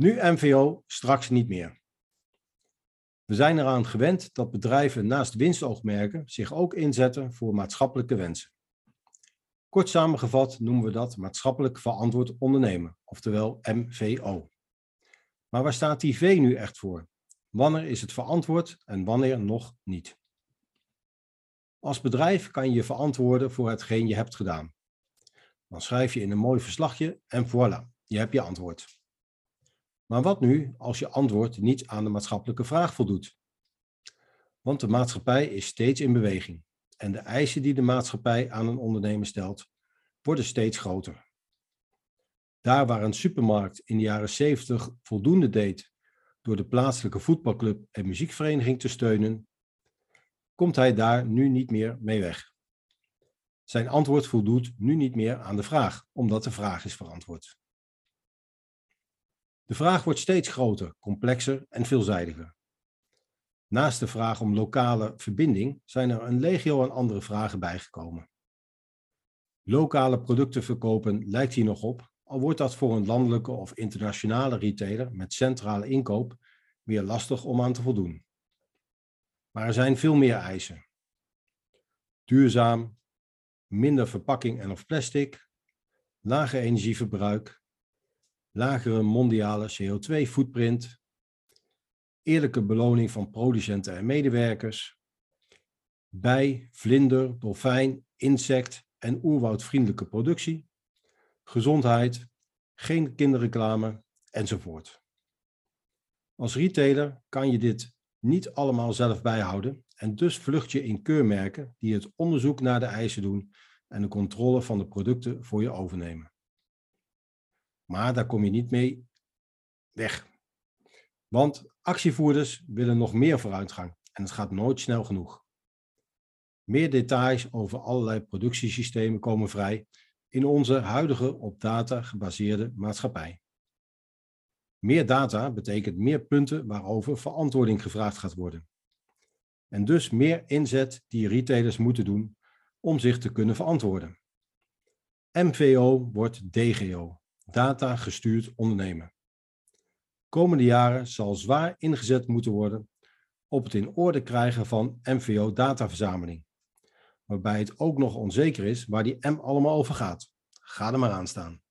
Nu MVO, straks niet meer. We zijn eraan gewend dat bedrijven naast winstoogmerken zich ook inzetten voor maatschappelijke wensen. Kort samengevat noemen we dat maatschappelijk verantwoord ondernemen, oftewel MVO. Maar waar staat die V nu echt voor? Wanneer is het verantwoord en wanneer nog niet? Als bedrijf kan je je verantwoorden voor hetgeen je hebt gedaan. Dan schrijf je in een mooi verslagje en voilà, je hebt je antwoord. Maar wat nu als je antwoord niet aan de maatschappelijke vraag voldoet? Want de maatschappij is steeds in beweging en de eisen die de maatschappij aan een ondernemer stelt, worden steeds groter. Daar waar een supermarkt in de jaren 70 voldoende deed door de plaatselijke voetbalclub en muziekvereniging te steunen, komt hij daar nu niet meer mee weg. Zijn antwoord voldoet nu niet meer aan de vraag, omdat de vraag is verantwoord. De vraag wordt steeds groter, complexer en veelzijdiger. Naast de vraag om lokale verbinding zijn er een legio aan andere vragen bijgekomen. Lokale producten verkopen lijkt hier nog op, al wordt dat voor een landelijke of internationale retailer met centrale inkoop weer lastig om aan te voldoen. Maar er zijn veel meer eisen. Duurzaam, minder verpakking en of plastic, lager energieverbruik, lagere mondiale CO2-footprint, eerlijke beloning van producenten en medewerkers, bij, vlinder, dolfijn, insect en oerwoudvriendelijke productie, gezondheid, geen kinderreclame enzovoort. Als retailer kan je dit niet allemaal zelf bijhouden en dus vlucht je in keurmerken die het onderzoek naar de eisen doen en de controle van de producten voor je overnemen. Maar daar kom je niet mee weg. Want actievoerders willen nog meer vooruitgang en het gaat nooit snel genoeg. Meer details over allerlei productiesystemen komen vrij in onze huidige op data gebaseerde maatschappij. Meer data betekent meer punten waarover verantwoording gevraagd gaat worden. En dus meer inzet die retailers moeten doen om zich te kunnen verantwoorden. MVO wordt DGO, data gestuurd ondernemen. Komende jaren zal zwaar ingezet moeten worden op het in orde krijgen van MVO-dataverzameling, waarbij het ook nog onzeker is waar die M allemaal over gaat. Ga er maar aan staan.